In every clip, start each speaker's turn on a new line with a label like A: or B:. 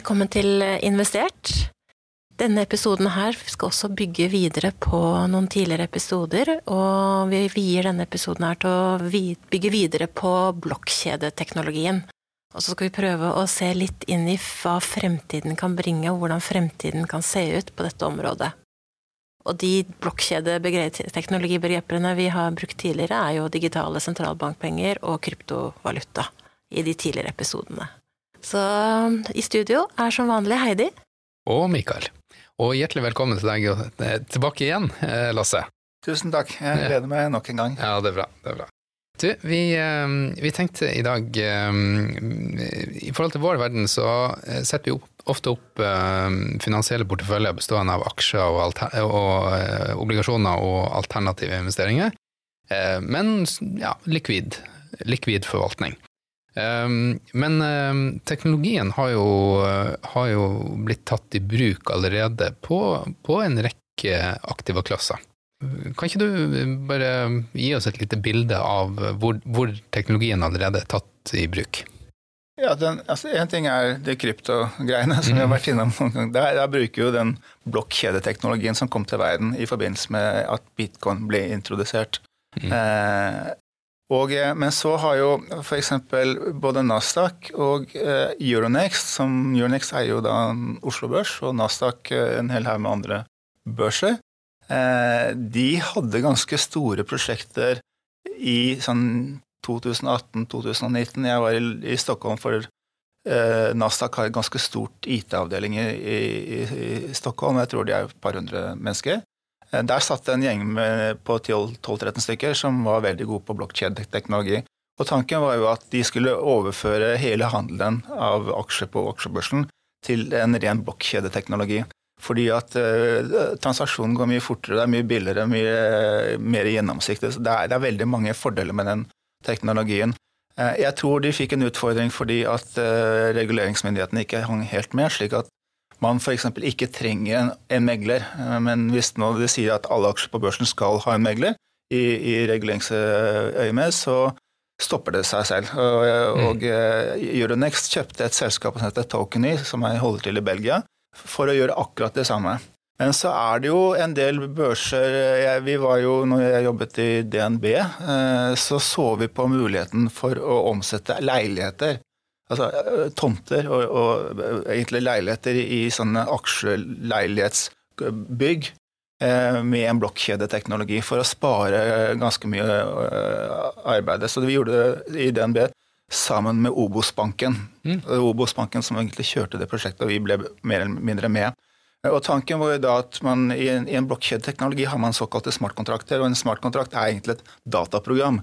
A: Velkommen til Investert. Denne episoden her skal også bygge videre på noen tidligere episoder, og vi vier denne episoden her til å bygge videre på blokkjedeteknologien. Og så skal vi prøve å se litt inn i hva fremtiden kan bringe, og hvordan fremtiden kan se ut på dette området. Og de blokkjedeteknologibegrepene vi har brukt tidligere, er jo digitale sentralbankpenger og kryptovaluta i de tidligere episodene. Så i studio er som vanlig Heidi.
B: Og Mikael. Og hjertelig velkommen til deg eh, tilbake igjen, eh, Lasse.
C: Tusen takk. Jeg gleder meg nok en gang.
B: Ja, det er bra. Det er bra. Du, vi, eh, vi, tenkte i dag I forhold til vår verden så setter vi opp, ofte opp finansielle porteføljer bestående av aksjer og, og obligasjoner og alternative investeringer. Men ja, likvid. Likvid forvaltning. Ehm, men ehm, teknologien har jo, har jo, blitt tatt i bruk allerede på, på en rekke aktive klasser. Kan ikke du bare gi oss et lite bilde av hvor, hvor teknologien allerede er tatt i bruk?
C: Ja, den, altså En ting er de kryptogreiene som vi har vært innom noen ganger. Der, der bruker jo den blokkjedeteknologien som kom til verden i forbindelse med at bitcoin ble introdusert. Mm. Eh, og, eh, men så har jo f.eks. både Nasdaq og eh, Euronext, som Euronext er jo da Oslo Børs, og Nasdaq eh, en hel haug med andre børser, de hadde ganske store prosjekter i sånn 2018-2019. Jeg var i, Stockholm for Nasdaq har en ganske stort IT-avdeling i, i, i, Stockholm. Jeg tror de er et par hundre mennesker. Eh, der satt det en gjeng på 12-13 stykker som var veldig gode på blokkjedeteknologi. Og tanken var jo at de skulle overføre hele handelen av aksjer på aksjebørsen til en ren blokkjedeteknologi. Fordi at uh, transaksjonen går mye fortere, det er mye billigere, mye mer gjennomsiktig. Det er, det er veldig mange fordeler med den teknologien. Uh, jeg tror de fikk en utfordring fordi at uh, reguleringsmyndighetene ikke hang helt med, slik at man f.eks. ikke trenger en, en, megler. Eh, men hvis nå det sier at alle aksjer på børsen skal ha en megler i, i reguleringsøyemed, så stopper det seg selv. Og, mm. og uh, Euronext kjøpte et selskap som heter Tokeny, som jeg holder til i Belgia, for å gjøre akkurat det samme. Men så er det jo en del børser jeg, Vi var jo, når jeg jobbet i DNB, eh, så så vi på muligheten for å omsette leiligheter altså, eh, tomter og, og, eh, egentlig leiligheter i sånne aksjeleilighetsbygg eh, med en blokkjedeteknologi for å spare ganske mye arbeid. Så vi gjorde det i DNB sammen med Obos-banken. Mm. Obos-banken som egentlig kjørte det prosjektet, og vi ble mer eller mindre med. Og Tanken var jo da at man i en, i en blokkjedeteknologi har man såkalte smartkontrakter, og en smartkontrakt er egentlig et dataprogram.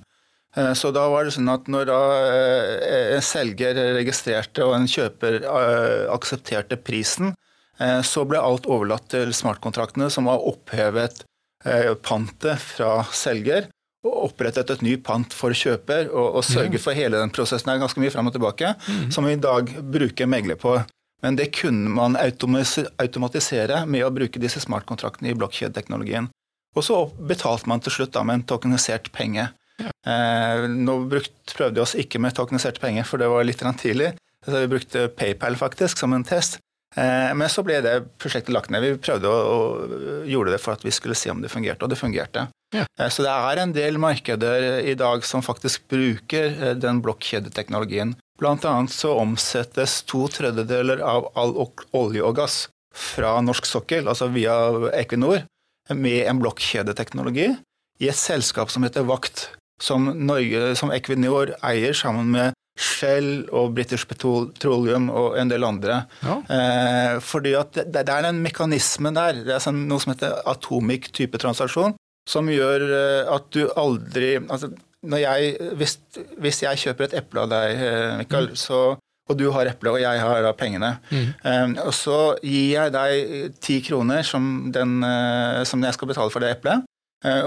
C: Eh, så da var det sånn at når eh, en selger registrerte og en kjøper eh, aksepterte prisen, så ble alt overlatt til smartkontraktene, som var opphevet pantet fra selger og opprettet et ny pant for kjøper og, og sørget for hele den prosessen. her er ganske mye fram og tilbake, mm. som vi i dag bruker megler på. Men det kunne man automatisere med å bruke disse smartkontraktene i blokkjedeteknologien. Og så betalte man til slutt da med en tokenisert penge. Eh, nå brukt, prøvde vi oss ikke med tokeniserte penger, for det var litt tidlig. Så vi brukte PayPal faktisk som en test. Eh, men så ble det prosjektet lagt ned. Vi prøvde og gjorde det for at vi skulle se om det fungerte, og det fungerte. Ja. Eh, så det er en del markeder i dag som faktisk bruker den blokkjedeteknologien. Blant annet så omsettes to tredjedeler av all olje og gass fra norsk sokkel, altså via Equinor, med en blokkjedeteknologi i et selskap som heter Vakt som, Norge, som Equinor eier sammen med Shell og British Petroleum og en del andre. Ja. Eh, fordi at det, det, er en mekanisme der, det er sånn, noe som heter atomic type transaksjon, som gjør eh, at du aldri altså, jeg, hvis, hvis, jeg kjøper et eple av deg, eh, Mikael, mm. så, og du har eple og jeg har da pengene, mm. eh, og så gir jeg deg ti kroner som, den, eh, som jeg skal betale for det eplet,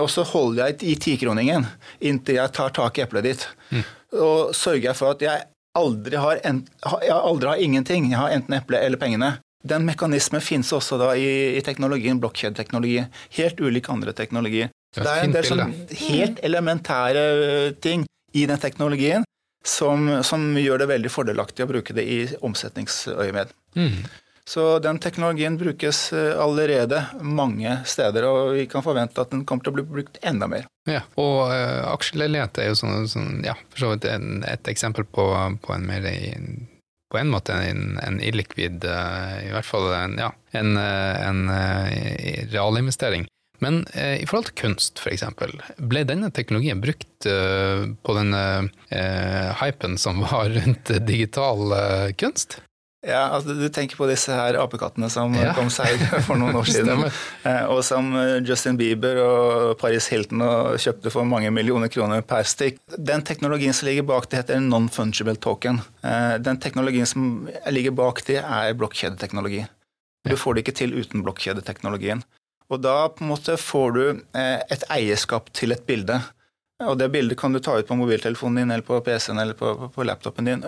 C: og så holder jeg i tikroningen inntil jeg tar tak i eplet ditt. Mm. Og sørger jeg for at jeg aldri har, en, jeg aldri har ingenting. Jeg har enten eplet eller pengene. Den mekanismen finnes også da i, i teknologien blokkjedeteknologi. Helt ulik andre teknologier. Så det er en del sånn helt elementære eh, ting i den teknologien som, som, gjør det veldig fordelaktig å bruke det i omsetningsøyemed.
B: Mm.
C: Så den teknologien brukes eh, allerede mange steder, og vi kan forvente at den kommer til å bli brukt enda mer.
B: Ja, og uh, aksjeleilighet er jo sånn, sånn, ja, for så vidt en, et eksempel på, på, en mer på en måte en, en illikvid, uh, i hvert fall en, ja, en, en uh, realinvestering. Men eh, i forhold til kunst, f.eks., ble denne teknologien brukt på denne hypen som var rundt digital kunst?
C: Ja, altså Du tenker på disse her apekattene som ja. kom seg for noen år siden. Eh, og som eh, Justin Bieber og Paris Hilton kjøpte for mange millioner kroner per stikk. Den teknologien som ligger bak det, heter non-fungible token. Eh, den teknologien som ligger bak det, er blokkjedeteknologi. Du får det ikke til uten blokkjedeteknologien. Og da på en måte får du et eierskap til et bilde. Og det bildet kan du ta ut på mobiltelefonen din eller på PC-en eller på, på, laptopen din.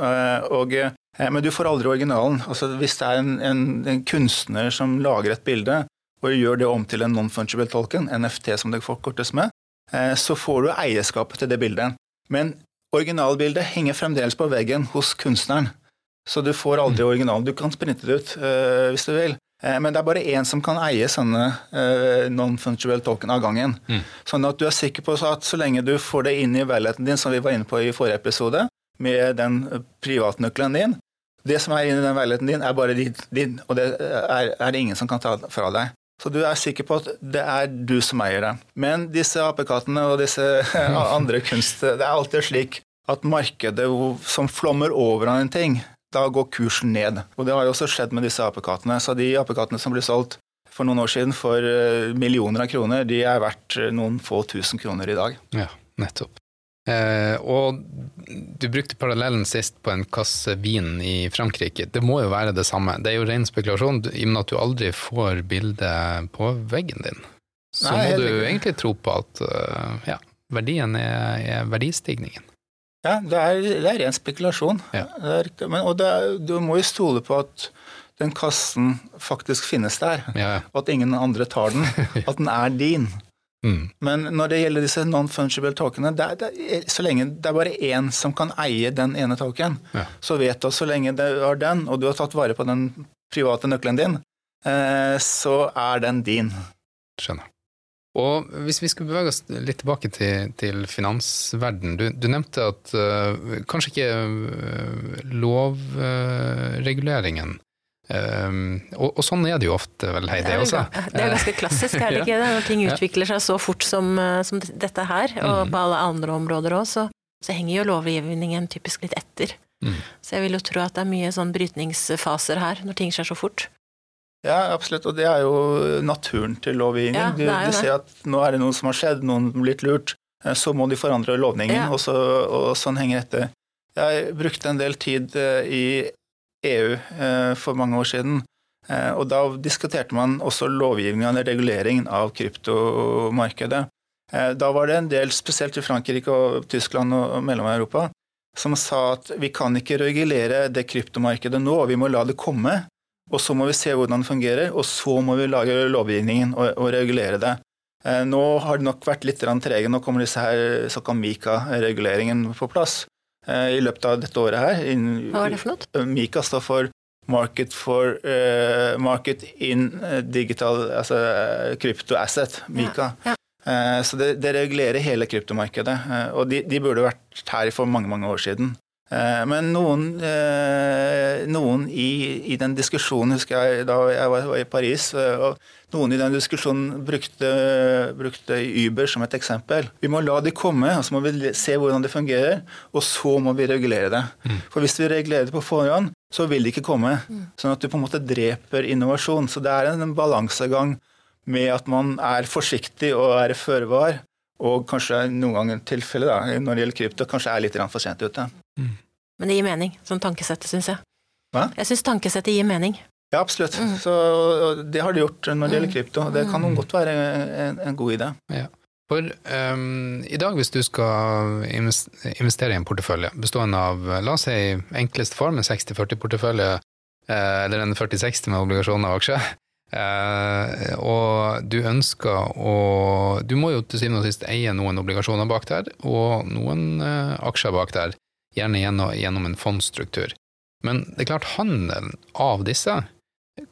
C: Og men du får aldri originalen. Altså, hvis det er en, en, en, kunstner som lager et bilde og gjør det om til en non-fungible tolken, NFT som det forkortes med, eh, så får du eierskapet til det bildet. Men originalbildet henger fremdeles på veggen hos kunstneren. Så du får aldri mm. originalen. Du kan sprinte det ut øh, hvis du vil. Men det er bare én som kan eie sånne uh, non-fungible token av gangen. Mm. Sånn at du er sikker på at så lenge du får det inn i leiligheten din, som vi var inne på i forrige episode, med den privatnøkkelen din. Det som er inni den leiligheten din, er bare din, og det er, er, det ingen som kan ta fra deg. Så du er sikker på at det er du som eier det. Men disse apekattene og disse andre kunst Det er alltid slik at markedet som flommer over av en ting, da går kursen ned. Og det har jo også skjedd med disse apekattene. Så de apekattene som ble solgt for noen år siden for eh, millioner av kroner, de er verdt noen få tusen kroner i dag.
B: Ja, nettopp. Eh, og du brukte parallellen sist på en kasse vin i Frankrike. Det må jo være det samme. Det er jo ren spekulasjon. I og med at du aldri får bildet på veggen din, så Nei, må du ikke. egentlig tro på at uh, ja, verdien er, er, verdistigningen.
C: Ja, det er, det er ren spekulasjon. Ja. Er, men, og er, du må jo stole på at den kassen faktisk finnes der, ja. og at ingen andre tar den. At den er din. Mm. Men når det gjelder disse non-fungible tokene, det det så lenge det er bare én som kan eie den ene token, ja. så vet du at så lenge det er den, og du har tatt vare på den private nøkkelen din, eh, så er den din.
B: Skjønner. Og hvis vi skal bevege oss litt tilbake til, til finansverden. Du, du, nevnte at uh, kanskje ikke uh, lovreguleringen uh, Um, og, og, sånn er det jo ofte, vel, Heidi også.
A: Det er ganske klassisk, er det ikke det? Når ting utvikler seg så fort som, eh, som dette her, og mm. på alle andre områder òg, så, så, henger jo lovgivningen typisk litt etter. Mm. Så jeg vil jo tro at det er mye sånn brytningsfaser her, når ting skjer så fort.
C: Ja, absolutt, og det er jo naturen til lovgivning. Ja, du, du ser at nå er det noe som har skjedd, noen har blitt lurt, eh, så må de forandre lovningen, ja. og, så, og sånn henger dette. Jeg brukte en del tid eh, i EU eh, for mange år siden. Eh, og da diskuterte man også lovgivningen eller reguleringen av kryptomarkedet. Eh, da var det en del, spesielt i Frankrike og Tyskland og Mellom-Europa, som sa at vi kan ikke regulere det kryptomarkedet nå, vi må la det komme. Og så må vi se hvordan det fungerer, og så må vi lage lovgivningen og, og regulere det. Nå har det nok vært litt trege. Nå kommer disse her såkalt Mika-reguleringen på plass. Eh, i løpet av dette året her.
A: Hva er det for noe?
C: Eh, MIKA står for Market, for, uh, market in digital altså crypto asset, MIKA. Ja, ja. Uh, så det, det, regulerer hele kryptomarkedet. Uh, og de, de, burde vært her for mange, mange år siden. Eh, men noen, eh, noen i, i, den diskusjonen, husker jeg da jeg var i Paris, eh, og noen i den diskusjonen brukte, brukte Uber som et eksempel. Vi må la de komme, og så må vi se hvordan det fungerer, og så må vi regulere det. Mm. For hvis vi regulerer det på forhånd, så vil det ikke komme. Mm. Sånn at du på en måte dreper innovasjon. Så det er en balansegang med at man er forsiktig og er føre var, og kanskje noen ganger tilfelle da, når det gjelder krypto, kanskje er litt for sent ute.
A: Mm. Men det gir mening, som tankesettet, syns jeg. Hva? Jeg syns tankesettet gir mening.
C: Ja, absolutt. Mm. Så det har det gjort når det gjelder mm. krypto. Det kan mm. godt være en, en god idé.
B: Ja. For um, i dag, hvis du skal investere i en portefølje bestående av, la oss si enklest form, en 60-40-portefølje, eh, eller en 40-60 med obligasjoner og aksjer, eh, og du ønsker å Du må jo til syvende og sist eie noen obligasjoner bak der, og noen eh, aksjer bak der gjerne gjennom, gjennom en fondsstruktur. Men det er klart, handelen av disse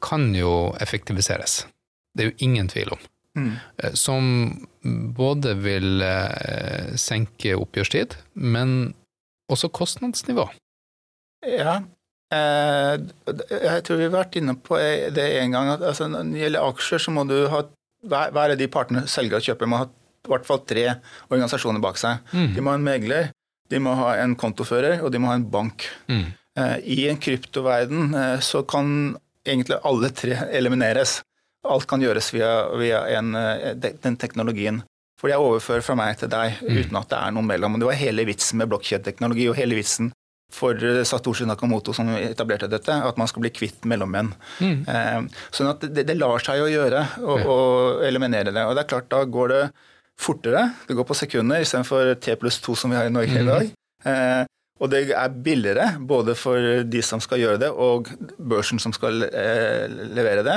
B: kan jo effektiviseres. Det er jo ingen tvil om.
C: Mm.
B: Eh, Som både vil senke oppgjørstid, men også kostnadsnivå.
C: Ja. Eh, jeg tror vi har vært inne på det en gang. at altså, Når det gjelder aksjer, så må du ha hver av de partene selger og kjøper, må ha i hvert fall tre organisasjoner bak seg.
B: Mm.
C: De må ha en megler, de må ha en kontofører, og de må ha en bank.
B: Mm.
C: Eh, I en kryptoverden eh, så kan egentlig alle tre elimineres. Alt kan gjøres via, via en, eh, den teknologien. For jeg overfører fra meg til deg
B: Mm.
C: uten at det er noe mellom. Og Det var hele vitsen med blokkjedeteknologi og hele vitsen for eh, Satoshi Nakamoto som etablerte dette, at man skal bli kvitt mellommenn.
B: Mm.
C: Eh, sånn at det, det lar seg jo gjøre å, å eliminere det. Og det er klart, da går det fortere. Det går på sekunder istedenfor T pluss 2 som vi har i Norge i
B: Mhm.
C: dag. Eh, og det er billigere både for de som skal gjøre det, og børsen som skal eh, levere det.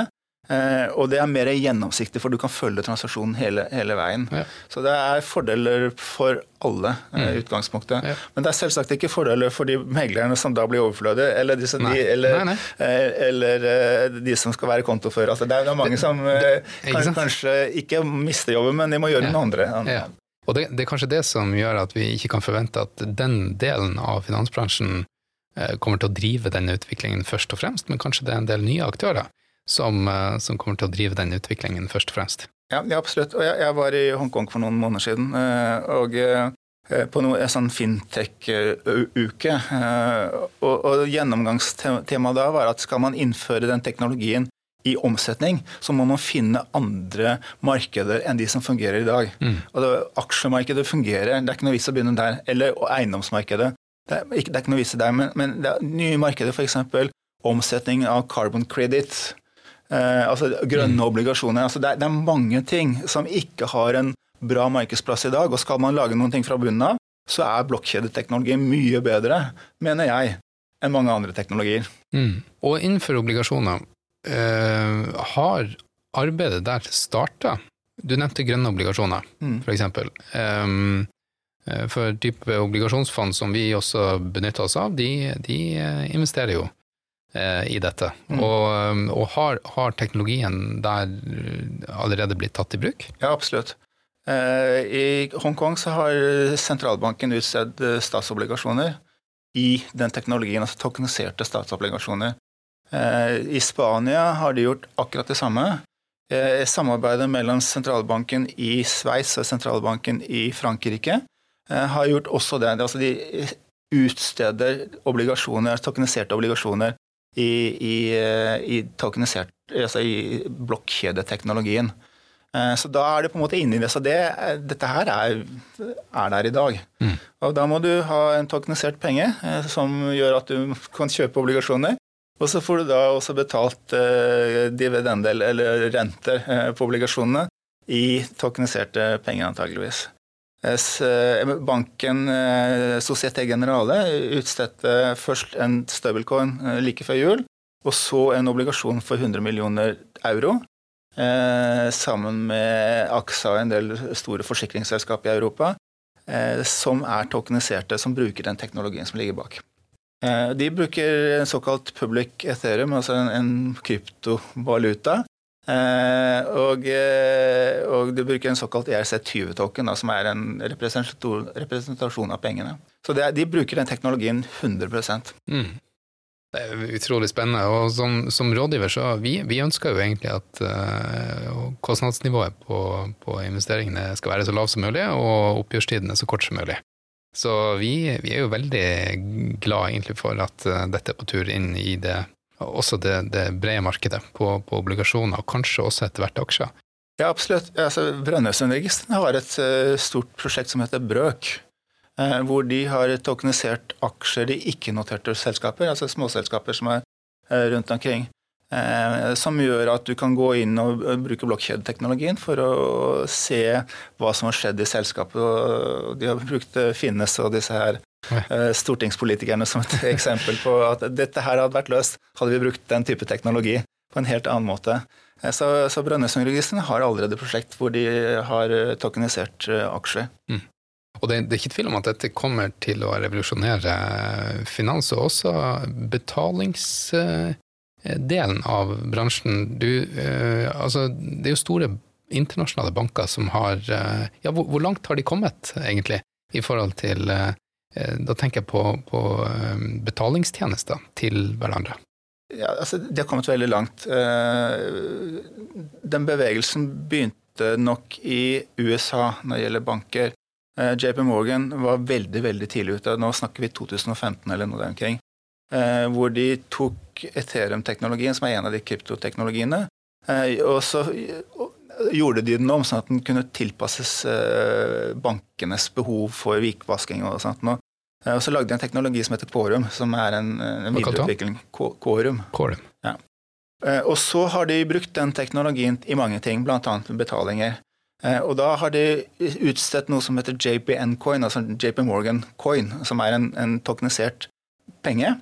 C: Eh, og det er mer gjennomsiktig, for du kan følge transaksjonen hele, hele veien.
B: Ja.
C: Så det er fordeler for alle eh,
B: Mm.
C: utgangspunktet.
B: Ja.
C: Men det er selvsagt ikke fordeler for de meglerne som da blir overflødige, eller, de, eller,
B: Nei, nei.
C: eh, eller eh, de som skal være kontofører. Altså, det er jo mange som det,
B: det,
C: kan,
B: sant?
C: kanskje ikke mister jobben, men de må gjøre
B: Ja.
C: noe andre.
B: Ja. Og det, det er kanskje det som gjør at vi ikke kan forvente at den delen av finansbransjen eh, kommer til å drive denne utviklingen først og fremst, men kanskje det er en del nye aktører som, eh, som kommer til å drive den utviklingen først og fremst.
C: Ja, ja absolutt. Og jeg, jeg var i Hongkong for noen måneder siden, eh, og eh, på noe, en sånn fintech-uke. Og, og gjennomgangstemaet da var at skal man innføre den teknologien i omsetning, så må man finne andre markeder enn de som fungerer i dag.
B: Mm.
C: Og det, Aksjemarkedet fungerer, det er ikke noe vits å begynne der. Eller eiendomsmarkedet. Det er ikke, det er ikke noe vits i der, men, men det er nye markeder, f.eks. omsetning av carbon credit. Eh, altså grønne obligasjoner. Altså det, er, det er mange ting som ikke har en bra markedsplass i dag. Og skal man lage noen ting fra bunnen av, så er blokkjedeteknologi mye bedre, mener jeg, enn mange andre teknologier.
B: Mm. Og innenfor obligasjoner, eh, har arbeidet der starta? Du nevnte grønne obligasjoner,
C: Mm.
B: eksempel. Um, eh, for type obligasjonsfond som vi også benytter oss av, de, de eh, investerer jo eh, i dette.
C: Mm.
B: Og, um, og har, har teknologien der eh, allerede blitt tatt i bruk?
C: Ja, absolutt. Eh, I Hongkong så har sentralbanken utstedt eh, statsobligasjoner i den teknologien, altså tokeniserte statsobligasjoner. Eh, I Spania har de gjort akkurat det samme. Eh, Samarbeidet mellom sentralbanken i Sveits og sentralbanken i Frankrike eh, har gjort også det. Altså de utsteder obligasjoner, tokeniserte obligasjoner i, i, eh, i, tokenisert, altså i blokkjedeteknologien. Eh, Så da er det på en måte inni det. Så det, dette her er, er der i dag.
B: Mm.
C: Og da må du ha en tokenisert penge eh, som gjør at du kan kjøpe obligasjoner. Og så får du da også betalt eh, dividendel, eller renter eh, på obligasjonene i tokeniserte penger, antageligvis. Eh, Banken eh, Societe Generale utstedte først en stablecoin eh, like før jul, og så en obligasjon for 100 millioner euro. Sammen med AXA og en del store forsikringsselskap i Europa, som er tokeniserte, som bruker den teknologien som ligger bak. De bruker en såkalt public ethereum, altså en kryptovaluta. Eh, og, eh, og du bruker en såkalt ERC20-token, som er en representasjon, av pengene. Så er- de bruker den teknologien 100
B: Mm. Det er utrolig spennende. Og som, som rådgiver så vi, vi ønsker jo egentlig at uh, kostnadsnivået på, på investeringene skal være så lavt som mulig, og oppgjørstidene så kort som mulig. Så vi, vi er jo veldig glad egentlig for at dette er på tur inn i det, også det, det brede markedet på, på obligasjoner, og kanskje også etter hvert aksjer.
C: Ja, absolutt. Altså, Brønnøysundregistrene har et eh, stort prosjekt som heter Brøk. eh, hvor de har tokenisert aksjer i ikke-noterte selskaper, altså småselskaper som er eh, rundt omkring. Som gjør at du kan gå inn og bruke blokkjedeteknologien for å se hva som har skjedd i selskapet. De har brukt Finnes og disse her stortingspolitikerne som et eksempel på at dette her hadde vært løst hadde vi brukt den type teknologi på en helt annen måte. Eh, Så, så Brønnøysundregistrene har allerede prosjekt hvor de har eh, tokenisert aksjer. aksjer.
B: Og det, det, er ikke tvil om at dette kommer til å revolusjonere finans, og også betalingsdelen av bransjen. Du, eh, altså, det er jo store internasjonale banker som har eh, Ja, hvor, hvor langt har de kommet, egentlig, i forhold til eh, Da tenker jeg på, på betalingstjenester til hverandre.
C: Ja, altså, De har kommet veldig langt. Den bevegelsen begynte nok i USA når det gjelder banker. Eh, JP Morgan var veldig veldig tidlig ute. Nå snakker vi 2015 eller noe der omkring. Eh, hvor de tok Ethereum-teknologien, som er en av de kryptoteknologiene, eh, og så gjorde de den om sånn at den kunne tilpasses bankenes behov for hvitvasking og sånt. Og så lagde de en teknologi som heter Quorum, som er en, en videreutvikling. Quorum.
B: Quorum.
C: Ja. Og så har de brukt den teknologien i mange ting, bl.a. betalinger. Eh, og da har de utstedt noe som heter JPN coin, altså JP Morgan coin, som er en, en tokenisert penge.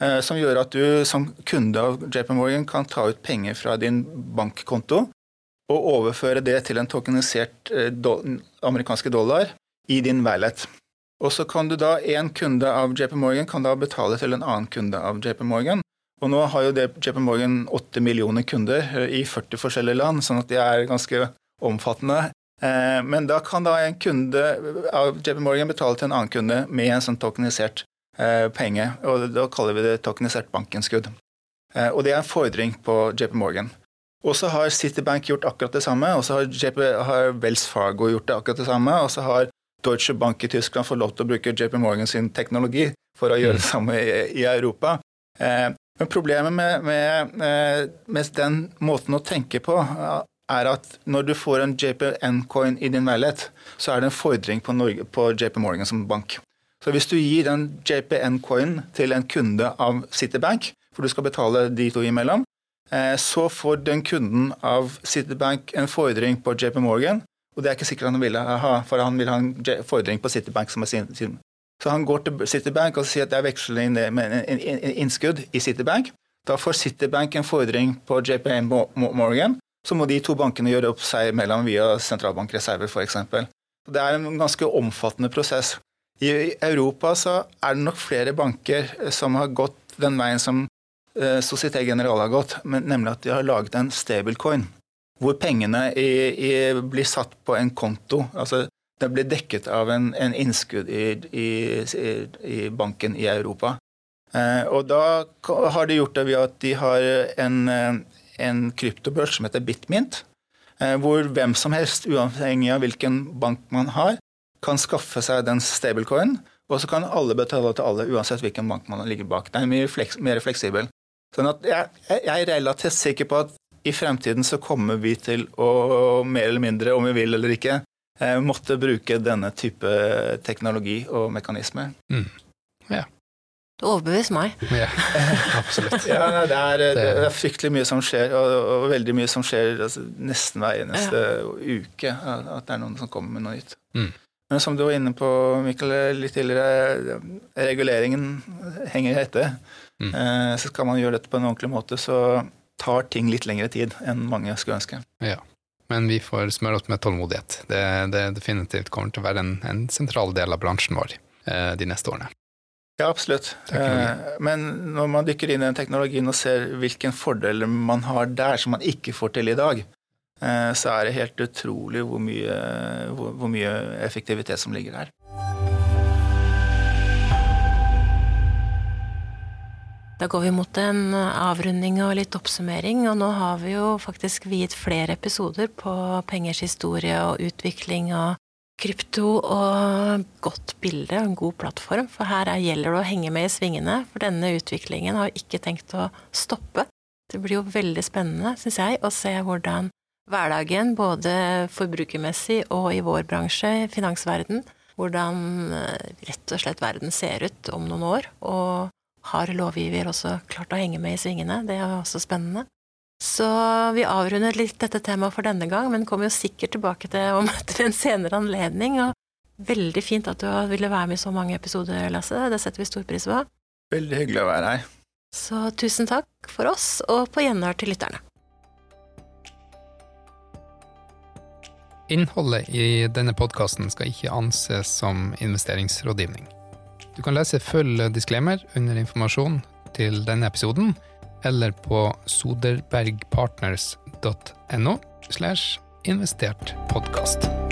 C: Eh, som gjør at du som kunde av JP Morgan kan ta ut penger fra din bankkonto og overføre det til en tokenisert eh, do, amerikanske dollar i din wallet. Og så kan du da, En kunde av JP Morgan kan da betale til en annen kunde av JP Morgan. Og nå har jo JP Morgan 8 millioner kunder i 40 forskjellige land, sånn at de er ganske omfattende. Eh, men da kan da en kunde av JP Morgan betale til en annen kunde med en sånn tokenisert eh, penge. og Da kaller vi det tokenisert bankinnskudd. Eh, og det er en fordring på JP Morgan. Og så har Citibank gjort akkurat det samme, og så har, har Wells Fargo gjort det akkurat det samme, og så har Deutsche Bank i Tyskland får lov til å bruke JP Morgan sin teknologi for å gjøre det samme i, i Europa. Men problemet med, med, med, den måten å tenke på er at når du får en JPN-coin i din leilighet, så er det en fordring på, Norge, på JP Morgan som bank. Så hvis du gir den JPN-coinen til en kunde av Citibank, for du skal betale de to imellom, eh, så får den kunden av Citibank en fordring på JP Morgan, og det er ikke sikkert han vil ha, for han vil ha en fordring på Citibank som er sin. sin. Så han går til Citibank og sier at det er veksling med en innskudd i Citibank. Da får Citibank en fordring på JPM Morgan, så må de to bankene gjøre opp seg imellom via sentralbankreserver f.eks. Det er en ganske omfattende prosess. I Europa så er det nok flere banker som har gått den veien som Societe General har gått, nemlig at de har laget en stablecoin. Hvor pengene i, i, blir satt på en konto. altså Det blir dekket av en, en innskudd i, i, banken i Europa. Eh, og da har de gjort det ved at de har en, en kryptobørs som heter Bitmint, eh, hvor hvem som helst, uavhengig av hvilken bank man har, kan skaffe seg den stablecoin, og så kan alle betale til alle, uansett hvilken bank man ligger bak. Det er mye fleks, mer fleksibel. Sånn at jeg, jeg er relativt sikker på at i fremtiden så kommer vi til å, mer eller mindre, om vi vil eller ikke, eh, måtte bruke denne type teknologi og mekanismer. Mm.
A: Ja. Du overbeviser meg.
B: Ja, absolutt.
C: ja, det, er, det, er, fryktelig mye som skjer, og, og veldig mye som skjer altså, nesten hver eneste ja. uke. At det er noen som kommer med noe nytt. Mm. Men som du var inne på, Mikkel, litt tidligere, reguleringen henger etter. Mm. Eh, så skal man gjøre dette på en ordentlig måte, så tar ting litt lengre tid enn mange skulle ønske.
B: Ja. Men vi får smøre oss med tålmodighet. Det, det definitivt kommer til å være en, en sentral del av bransjen vår eh, de neste årene.
C: Ja, absolutt. Eh, men når man dykker inn i den teknologien og ser hvilken fordeler man har der som man ikke får til i dag, eh, så er det helt utrolig hvor mye, hvor, hvor mye effektivitet som ligger her.
A: Da går vi mot en avrunding og litt oppsummering, og nå har vi jo faktisk viet flere episoder på pengers historie og utvikling og krypto og godt bilde og en god plattform, for her gjelder det å henge med i svingene. For denne utviklingen har ikke tenkt å stoppe. Det blir jo veldig spennende, syns jeg, å se hvordan hverdagen, både forbrukermessig og i vår bransje, finansverden, hvordan eh, rett og slett verden ser ut om noen år. Og har lovgiver også klart å henge med i svingene? Det er også spennende. Så vi avrunder litt dette temaet for denne gang, men kommer jo sikkert tilbake til om til en senere anledning. Og veldig fint at du ville være med i så mange episoder, Lasse. Det setter vi stor pris på.
C: Veldig hyggelig å være her.
A: Så tusen takk for oss, og på gjenhør til lytterne.
B: Innholdet i denne podkasten skal ikke anses som investeringsrådgivning. Du kan lese full disclaimer under informasjon til denne episoden, eller på soderbergpartners.no slash investert podkast.